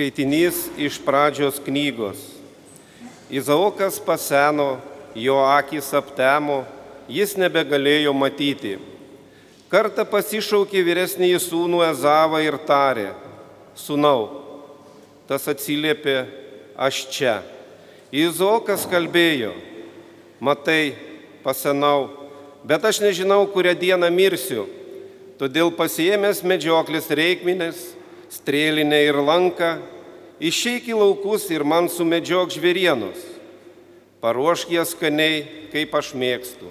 Skaitinys iš pradžios knygos. Izaokas paseno, jo akis aptemo, jis nebegalėjo matyti. Kartą pasišaukė vyresnįjį sūnų Ezavą ir tarė, sūnau, tas atsiliepė, aš čia. Izaokas kalbėjo, matai, pasenau, bet aš nežinau, kurią dieną mirsiu. Todėl pasiemęs medžioklės reikminės, strėlinę ir lanką, išeik į laukus ir man sumedžiok žvėrienos. Paruošk jas skaniai, kaip aš mėgstu.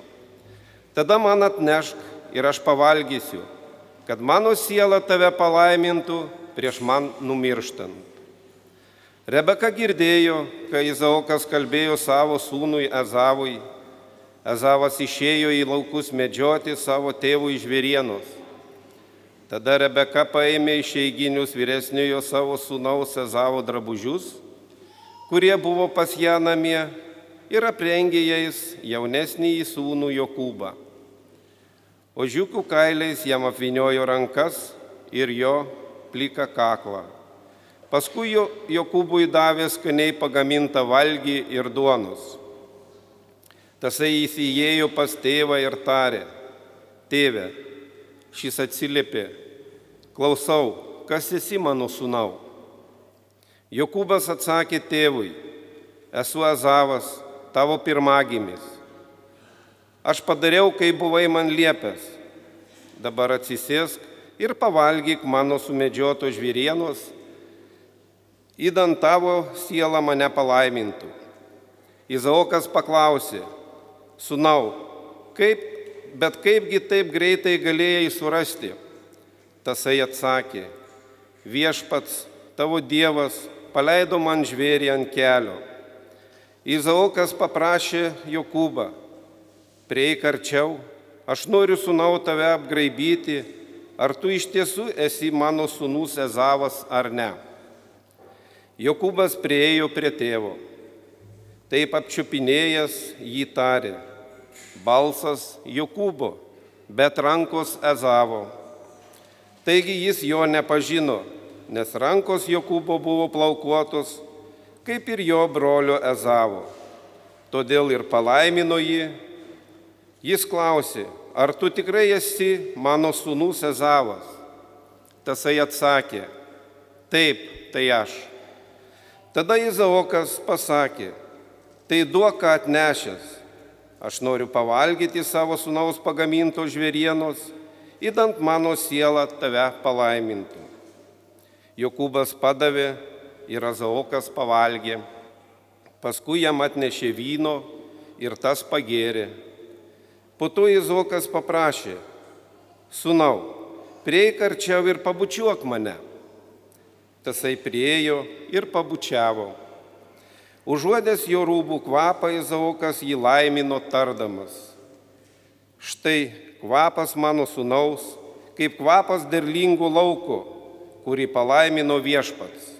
Tada man atnešk ir aš pavalgysiu, kad mano siela tave palaimintų prieš man numirštant. Rebeka girdėjo, kai Izaokas kalbėjo savo sūnui Ezavui. Ezavas išėjo į laukus medžioti savo tėvų žvėrienos. Tada Rebeka paėmė išeiginius vyresniojo savo sūnaus Ezavo drabužius, kurie buvo pas ją namie, ir aprengė jais jaunesnį į sūnų Jokūbą. Ožiukų kailiais jam apviniojo rankas ir jo plika kaklą. Paskui Jokūbui davė skaniai pagamintą valgį ir duonus. Tasai įsijėjo pas tėvą ir tarė, tėve, šis atsiliepė, klausau, kas esi mano sūnau. Jokūbas atsakė tėvui, esu Azavas, tavo pirmagimis. Aš padariau, kai buvai man liepęs. Dabar atsisėsk ir pavalgyk mano sumedžioto žvyrienos, įdant tavo sielą mane palaimintų. Izaokas paklausė, sunau, kaip, bet kaipgi taip greitai galėjai surasti? Tasai atsakė, viešpats, tavo Dievas, paleido man žvėrį ant kelio. Izaokas paprašė Jokūbą, prieik arčiau, aš noriu sunau tave apgraibyti, ar tu iš tiesų esi mano sunus Ezavas ar ne. Jokūbas priejo prie tėvo. Taip apčiupinėjęs jį tarė, balsas Jokūbo, bet rankos Ezavo. Taigi jis jo nepažino, nes rankos Jokūbo buvo plaukuotos, kaip ir jo brolio Ezavo. Todėl ir palaimino jį. Jis klausė, ar tu tikrai esi mano sūnus Ezavas? Tasai atsakė, taip, tai aš. Tada Izaokas pasakė, tai duok, ką atnešęs. Aš noriu pavalgyti savo sunaus pagaminto žvėrienos, įdant mano sielą tave palaimintų. Jokūbas padavė ir Azaokas pavalgė. Paskui jam atnešė vyno ir tas pagėrė. Po to Izokas paprašė, sunau, prieik arčiau ir pabučiuok mane. Tasai priejo ir pabučiavo. Užuodęs jo rūbų kvapą, Izaokas jį laimino tardamas. Štai kvapas mano sunaus, kaip kvapas derlingų lauko, kurį palaimino viešpats.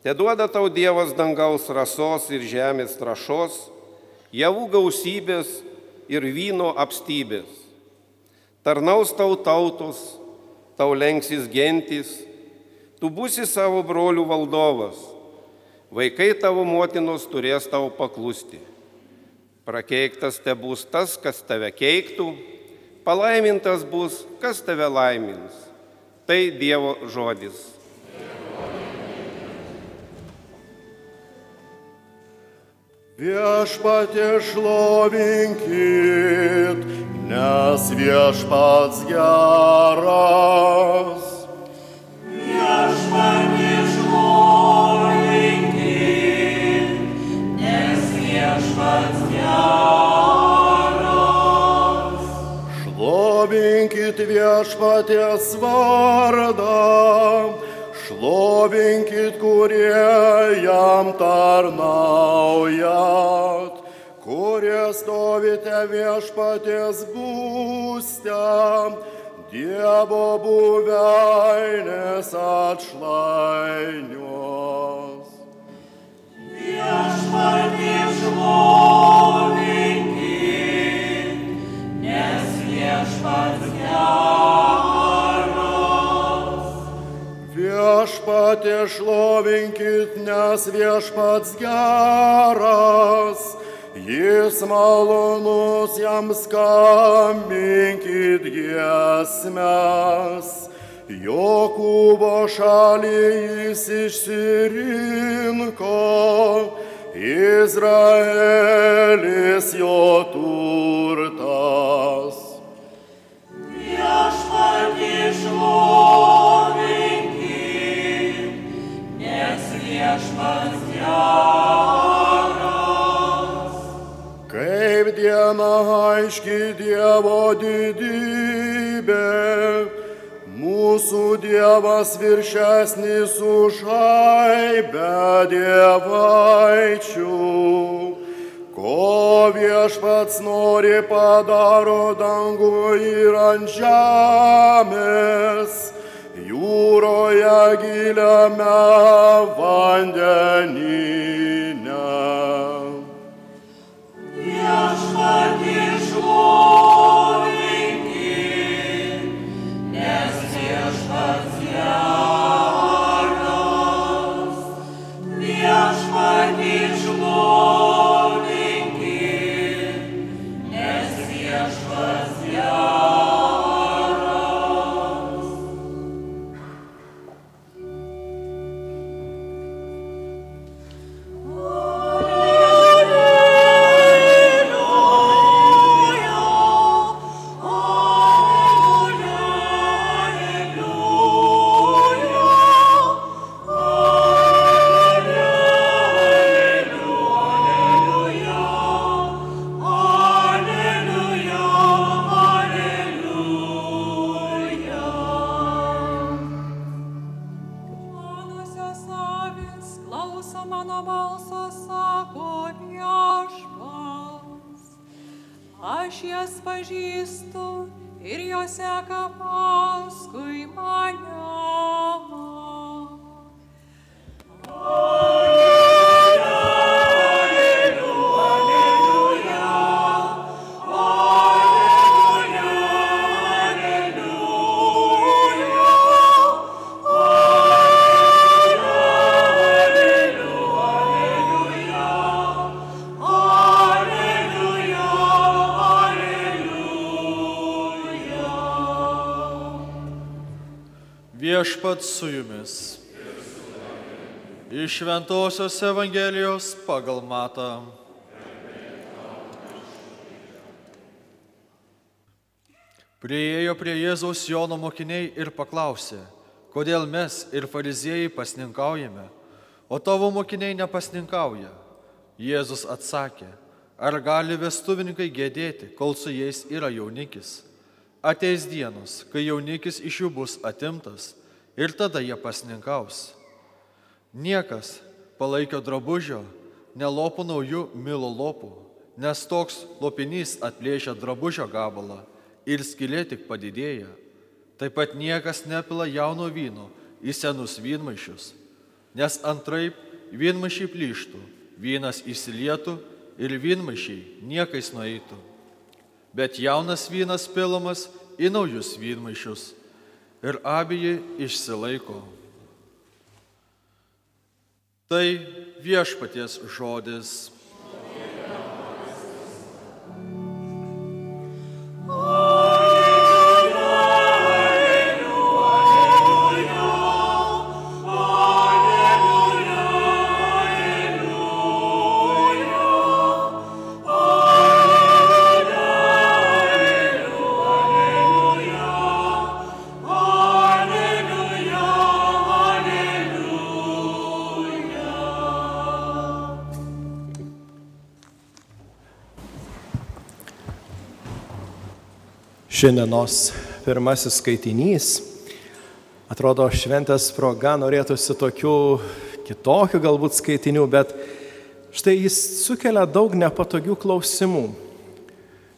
Te duoda tau Dievas dangaus rasos ir žemės trašos, javų gausybės ir vyno apstybės. Tarnaus tau tautos, tau lenksis gentis, tu būsi savo brolių valdovas, vaikai tavo motinos turės tau paklusti. Prakeiktas te bus tas, kas tave keiktų, palaimintas bus, kas tave laimins. Tai Dievo žodis. Viešpatė šlovinkit, nes viešpats geras. Viešpatės vardą, šlovinkit, kurie jam tarnaujat, kurie stovite viešpatės būste, Dievo buveinės atšlainios. Viešpatė šlovinkit, viešpats geras. Viešpatė šlovinkit. nes viešpats geras, jis malonus, jam skambinkit giesmes. Jokūbo šalį jis išsirinko, Izraelis jo turtas. Aiški Dievo didybė, mūsų Dievas viršesnis už aibę dievaičių. Ko viešpats nori padaro dangų ir ant žemės, jūroje giliame vandenyne. Viešpatį šlovinkit, pažįstu ir jos seka paskui mane. Viešpats su jumis. Iš Šventojios Evangelijos pagal matą. Prieėjo prie Jėzaus Jono mokiniai ir paklausė, kodėl mes ir fariziejai pasninkaujame, o tavo mokiniai nepasninkauja. Jėzus atsakė, ar gali vestuvininkai gėdėti, kol su jais yra jaunikis. Ateis dienos, kai jaunikis iš jų bus atimtas ir tada jie pasninkaus. Niekas palaikio drabužio nelopo naujų milo lopų, nes toks lopinys atplėšia drabužio gabalą ir skilė tik padidėja. Taip pat niekas nepila jauno vyno į senus vynmaišius, nes antraip vynmaišiai plyštų, vynas įsilietų ir vynmaišiai niekais nueitų. Bet jaunas vynas pilamas į naujus vynmaišius ir abieji išsilaiko. Tai viešpaties žodis. Šiandienos pirmasis skaitinys. Atrodo, šventės proga norėtųsi tokių kitokių galbūt skaitinių, bet štai jis sukelia daug nepatogių klausimų.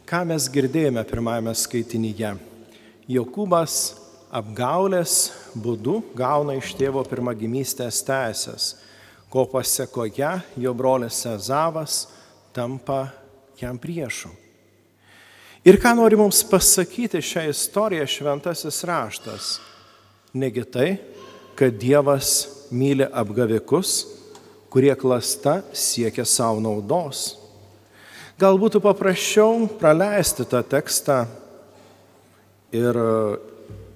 Ką mes girdėjome pirmajame skaitinyje? Jokūbas apgaulės būdu gauna iš tėvo pirmagimystės teisės, ko pasiekoje jo brolis Ezavas tampa jam priešu. Ir ką nori mums pasakyti šią istoriją šventasis raštas? Negi tai, kad Dievas myli apgavikus, kurie klasta siekia savo naudos. Gal būtų paprasčiau praleisti tą tekstą ir e,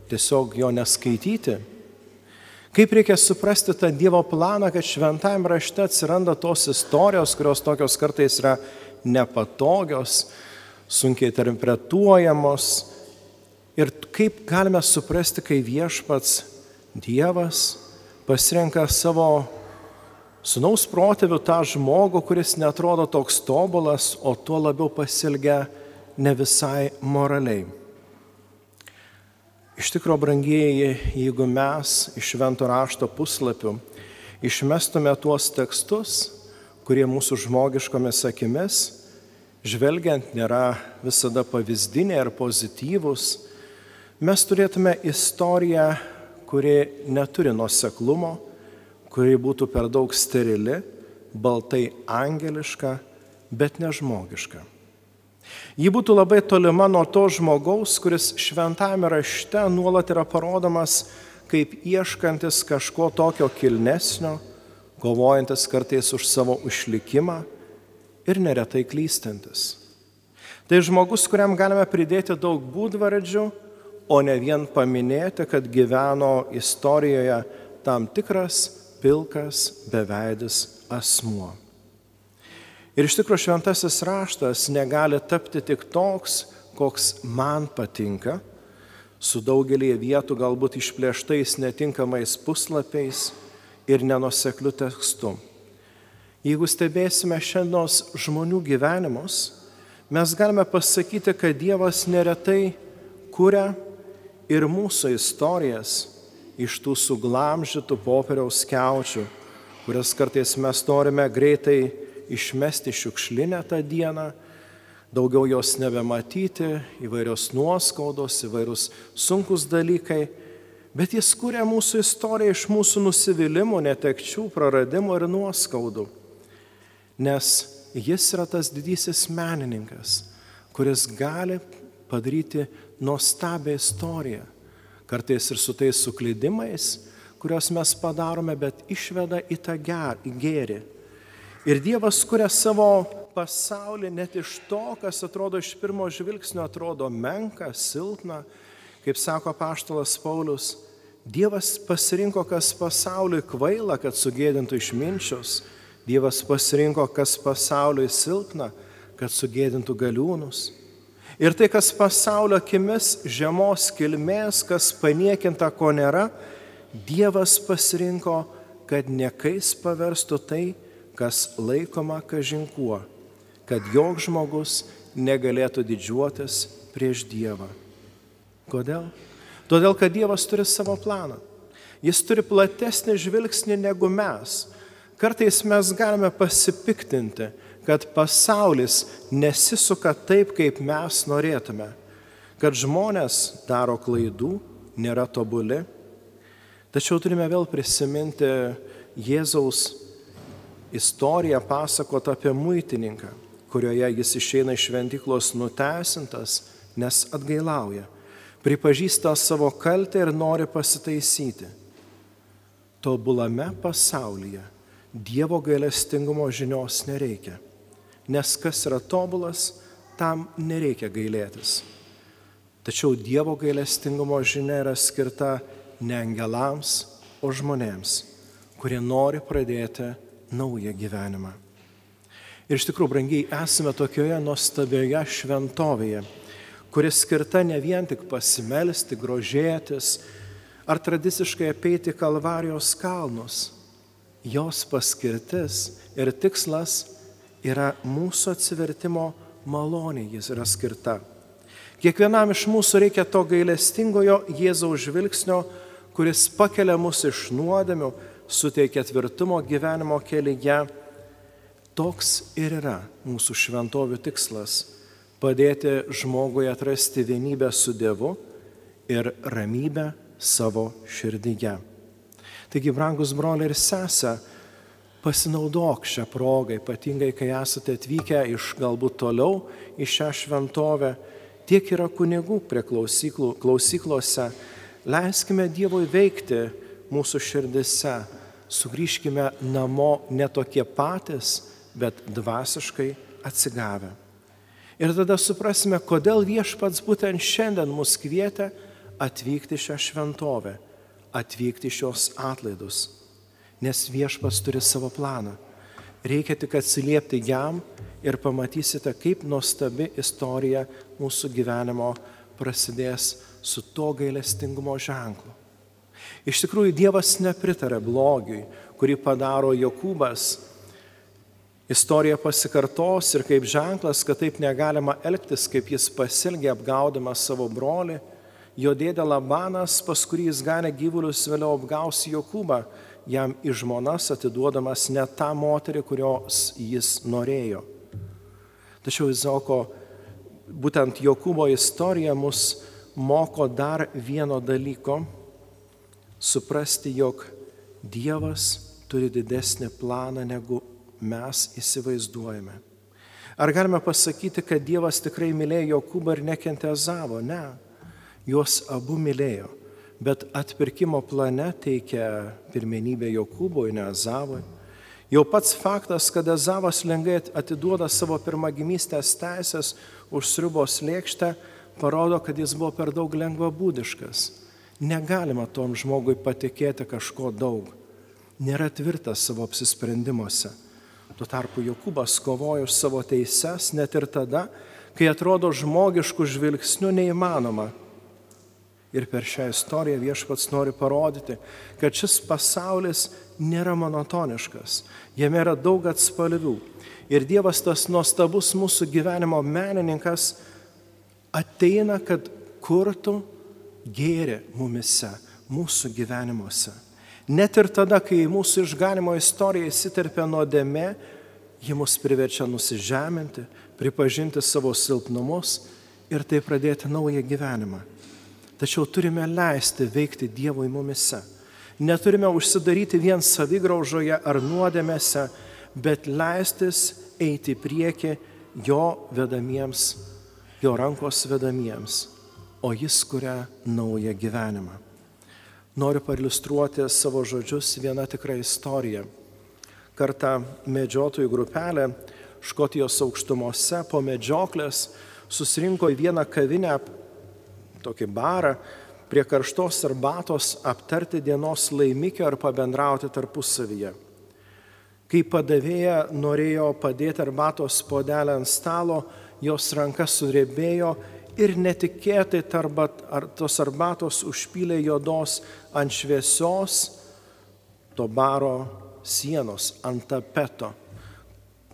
tiesiog jo neskaityti. Kaip reikia suprasti tą Dievo planą, kad šventajame rašte atsiranda tos istorijos, kurios tokios kartais yra nepatogios, sunkiai interpretuojamos. Ir kaip galime suprasti, kai viešpats Dievas pasirenka savo sunaus protėvių tą žmogų, kuris netrodo toks tobulas, o tuo labiau pasilgia ne visai moraliai. Iš tikrųjų, brangieji, jeigu mes iš švento rašto puslapių išmestume tuos tekstus, kurie mūsų žmogiškomis akimis, žvelgiant, nėra visada pavyzdiniai ar pozityvūs, mes turėtume istoriją, kuri neturi nuoseklumo, kuri būtų per daug sterili, baltai angeliška, bet nežmogiška. Ji būtų labai tolima nuo to žmogaus, kuris šventame rašte nuolat yra parodomas kaip ieškantis kažko tokio kilnesnio, kovojantis kartais už savo išlikimą ir neretai klystantis. Tai žmogus, kuriam galime pridėti daug būdvardžių, o ne vien paminėti, kad gyveno istorijoje tam tikras pilkas, beveidis asmuo. Ir iš tikrųjų šventasis raštas negali tapti tik toks, koks man patinka, su daugelį vietų galbūt išplėštais netinkamais puslapiais ir nenusekliu tekstu. Jeigu stebėsime šiandienos žmonių gyvenimus, mes galime pasakyti, kad Dievas neretai kuria ir mūsų istorijas iš tų suglamžytų popieriaus keučių, kurias kartais mes norime greitai išmesti šiukšlinę tą dieną, daugiau jos nebematyti, įvairios nuoskaudos, įvairūs sunkus dalykai, bet jis kūrė mūsų istoriją iš mūsų nusivylimų, netekčių, praradimų ir nuoskaudų. Nes jis yra tas didysis menininkas, kuris gali padaryti nuostabią istoriją kartais ir su tais suklydimais, kuriuos mes padarome, bet išveda į tą gėrį. Ir Dievas kuria savo pasaulį net iš to, kas atrodo iš pirmo žvilgsnio atrodo menka, silpna, kaip sako paštalas Paulius. Dievas pasirinko, kas pasauliui kvaila, kad sugėdintų išminčius. Dievas pasirinko, kas pasauliui silpna, kad sugėdintų galiūnus. Ir tai, kas pasaulio akimis žemos kilmės, kas paniekinta, ko nėra, Dievas pasirinko, kad niekais paverstų tai, kas laikoma kažinkuo, kad joks žmogus negalėtų didžiuotis prieš Dievą. Kodėl? Todėl, kad Dievas turi savo planą. Jis turi platesnį žvilgsnį negu mes. Kartais mes galime pasipiktinti, kad pasaulis nesisuka taip, kaip mes norėtume, kad žmonės daro klaidų, nėra tobuli. Tačiau turime vėl prisiminti Jėzaus istoriją pasakot apie muitininką, kurioje jis išeina iš šventyklos nutesintas, nes atgailauja, pripažįsta savo kaltę ir nori pasitaisyti. Tobulame pasaulyje Dievo gailestingumo žinios nereikia nes kas yra tobulas, tam nereikia gailėtis. Tačiau Dievo gailestingumo žinia yra skirta ne angelams, o žmonėms, kurie nori pradėti naują gyvenimą. Ir iš tikrųjų, brangiai, esame tokioje nuostabioje šventovėje, kuris skirta ne vien tik pasimelsti, grožėtis ar tradiciškai apeiti Kalvarijos kalnus. Jos paskirtis ir tikslas yra mūsų atsivertimo malonė, jis yra skirta. Kiekvienam iš mūsų reikia to gailestingojo Jėzaus žvilgsnio, kuris pakelia mus iš nuodėmių, suteikia tvirtumo gyvenimo kelyje. Toks ir yra mūsų šventovių tikslas - padėti žmogui atrasti vienybę su Dievu ir ramybę savo širdyje. Taigi, brangus broliai ir sesė, Pasinaudok šią progą, ypatingai kai esate atvykę iš galbūt toliau į šią šventovę, tiek yra kunigų prie klausyklų, klausyklose. Leiskime Dievui veikti mūsų širdise, sugrįžkime namo ne tokie patys, bet dvasiškai atsigavę. Ir tada suprasime, kodėl viešpats būtent šiandien mus kvietė atvykti šią šventovę, atvykti šios atlaidus. Nes viešpats turi savo planą. Reikia tik atsiliepti jam ir pamatysite, kaip nuostabi istorija mūsų gyvenimo prasidės su to gailestingumo ženklu. Iš tikrųjų, Dievas nepritarė blogiui, kurį padaro Jokūbas Istorija pasikartos ir kaip ženklas, kad taip negalima elgtis, kaip jis pasilgė apgaudamas savo brolį, jo dėdė Labanas, pas kurį jis ganė gyvulius, vėliau apgaus Jokūbą, jam į žmonas atiduodamas ne tą moterį, kurios jis norėjo. Tačiau Izoko, būtent Jokūbo istorija mus moko dar vieno dalyko - suprasti, jog Dievas turi didesnį planą negu mes įsivaizduojame. Ar galime pasakyti, kad Dievas tikrai mylėjo Jokūbą ir nekentė Zavo? Ne. Juos abu mylėjo, bet atpirkimo plane teikia pirmenybę Jokūbui, ne Zavui. Jau pats faktas, kad Ezavas lengvai atiduoda savo pirmagimystės teisės už sriubos lėkštę, parodo, kad jis buvo per daug lengvabūdiškas. Negalima tom žmogui patikėti kažko daug. Nėra tvirtas savo apsisprendimuose. Tuo tarpu Jokūbas kovoja už savo teises net ir tada, kai atrodo žmogiškų žvilgsnių neįmanoma. Ir per šią istoriją viešpats nori parodyti, kad šis pasaulis nėra monotoniškas, jame yra daug atspalvių. Ir Dievas tas nuostabus mūsų gyvenimo menininkas ateina, kad kurtų gėrį mumise, mūsų gyvenimuose. Net ir tada, kai mūsų išganimo istorija įsiterpia nuodėmė, ji mus priverčia nusižeminti, pripažinti savo silpnumus ir tai pradėti naują gyvenimą. Tačiau turime leisti veikti Dievui mumise. Neturime užsidaryti vien savigraužoje ar nuodėmėse, bet leistis eiti į priekį jo vedamiems, jo rankos vedamiems, o jis kuria naują gyvenimą noriu pailustruoti savo žodžius vieną tikrą istoriją. Kartą medžiotojų grupelė Škotijos aukštumose po medžioklės susirinko į vieną kavinę, tokį barą, prie karštos arbatos aptarti dienos laimikio ar pabendrauti tarpusavyje. Kai padavėja norėjo padėti arbatos podelę ant stalo, jos ranka surebėjo ir netikėtai tarbat, ar tos arbatos užpylė jodos ant šviesios to baro sienos, ant tapeto.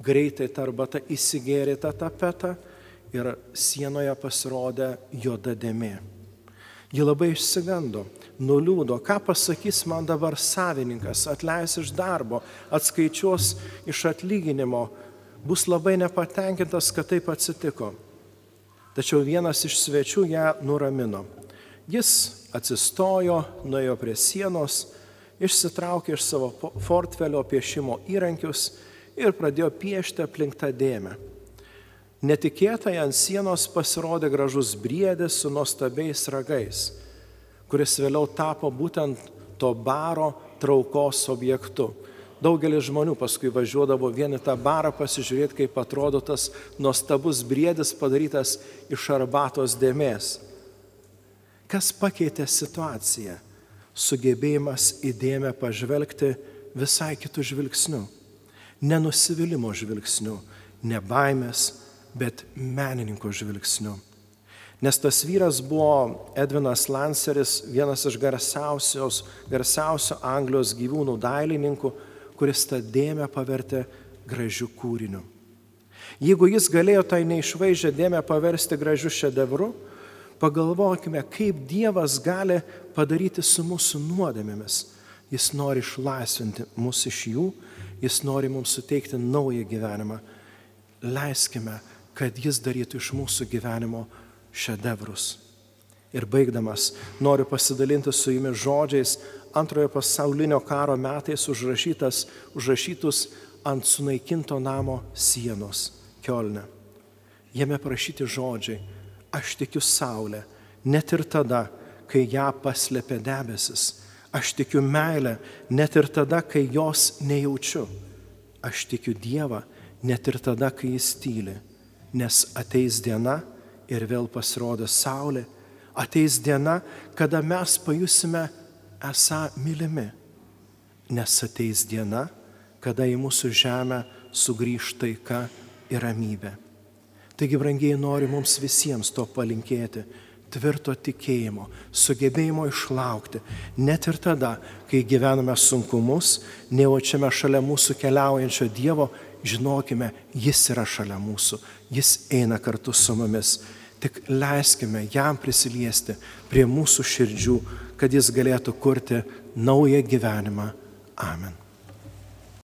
Greitai ta arbata įsigėrė tą tapetą ir sienoje pasirodė juoda dėmė. Ji labai išsigando, nuliūdo, ką pasakys man dabar savininkas, atleis iš darbo, atskaičiuos iš atlyginimo, bus labai nepatenkintas, kad taip atsitiko. Tačiau vienas iš svečių ją nuramino. Jis atsistojo, nuėjo prie sienos, išsitraukė iš savo portfelio piešimo įrankius ir pradėjo piešti aplink tą dėmę. Netikėtai ant sienos pasirodė gražus briedis su nuostabiais ragais, kuris vėliau tapo būtent to baro traukos objektu. Daugelis žmonių paskui važiuodavo vien į tą barą pasižiūrėti, kaip atrodo tas nuostabus briedis padarytas iš arbatos dėmės. Kas pakeitė situaciją? Sugebėjimas įdėmę pažvelgti visai kitų žvilgsnių. Nenusivylimų žvilgsnių, ne baimės, bet menininko žvilgsnių. Nes tas vyras buvo Edvinas Lanceris, vienas iš garsiausių Anglijos gyvūnų dailininkų, kuris tą dėmę pavertė gražių kūriniu. Jeigu jis galėjo tai neišvaizdžią dėmę paversti gražiu šedevru, pagalvokime, kaip Dievas gali padaryti su mūsų nuodėmėmis. Jis nori išlaisvinti mus iš jų, jis nori mums suteikti naują gyvenimą. Leiskime, kad jis darytų iš mūsų gyvenimo šedevrus. Ir baigdamas, noriu pasidalinti su jumis žodžiais antrojo pasaulinio karo metais užrašytus ant sunaikinto namo sienos Kielne. Jame prašyti žodžiai, aš tikiu Saulę, net ir tada, kai ją paslėpė debesis, Aš tikiu meilę net ir tada, kai jos nejaučiu. Aš tikiu Dievą net ir tada, kai jis tyli. Nes ateis diena ir vėl pasirodo saulė. Ateis diena, kada mes pajusime esą mylimi. Nes ateis diena, kada į mūsų žemę sugrįž taika ir ramybė. Taigi, brangiai, noriu mums visiems to palinkėti tvirto tikėjimo, sugebėjimo išlaukti, net ir tada, kai gyvename sunkumus, nejaučiame šalia mūsų keliaujančio Dievo, žinokime, Jis yra šalia mūsų, Jis eina kartu su mumis. Tik leiskime jam prisiliesti prie mūsų širdžių, kad Jis galėtų kurti naują gyvenimą. Amen.